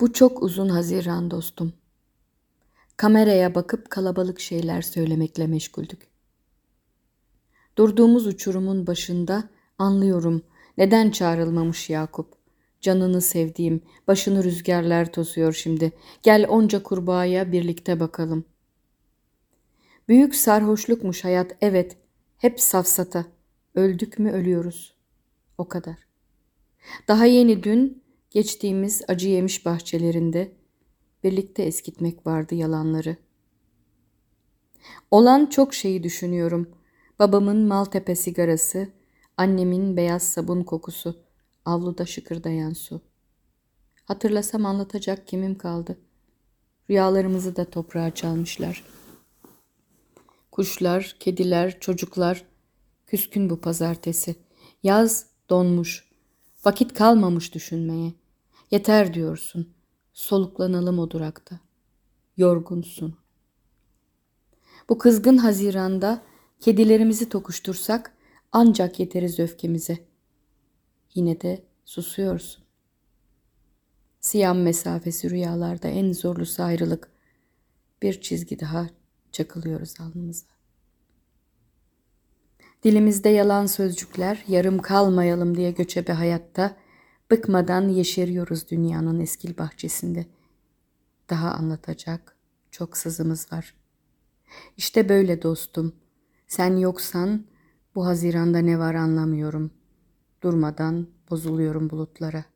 Bu çok uzun Haziran dostum. Kameraya bakıp kalabalık şeyler söylemekle meşguldük. Durduğumuz uçurumun başında anlıyorum neden çağrılmamış Yakup. Canını sevdiğim, başını rüzgarlar tozuyor şimdi. Gel onca kurbağaya birlikte bakalım. Büyük sarhoşlukmuş hayat, evet. Hep safsata. Öldük mü ölüyoruz. O kadar. Daha yeni dün geçtiğimiz acı yemiş bahçelerinde birlikte eskitmek vardı yalanları. Olan çok şeyi düşünüyorum. Babamın Maltepe sigarası, annemin beyaz sabun kokusu, avluda şıkırdayan su. Hatırlasam anlatacak kimim kaldı. Rüyalarımızı da toprağa çalmışlar. Kuşlar, kediler, çocuklar, küskün bu pazartesi. Yaz donmuş, vakit kalmamış düşünmeye. Yeter diyorsun, soluklanalım o durakta. Yorgunsun. Bu kızgın haziranda kedilerimizi tokuştursak ancak yeteriz öfkemize. Yine de susuyorsun. Siyam mesafesi rüyalarda en zorlusu ayrılık. Bir çizgi daha çakılıyoruz alnımıza. Dilimizde yalan sözcükler, yarım kalmayalım diye göçebe hayatta, bıkmadan yeşeriyoruz dünyanın eskil bahçesinde. Daha anlatacak çok sızımız var. İşte böyle dostum. Sen yoksan bu haziranda ne var anlamıyorum. Durmadan bozuluyorum bulutlara.''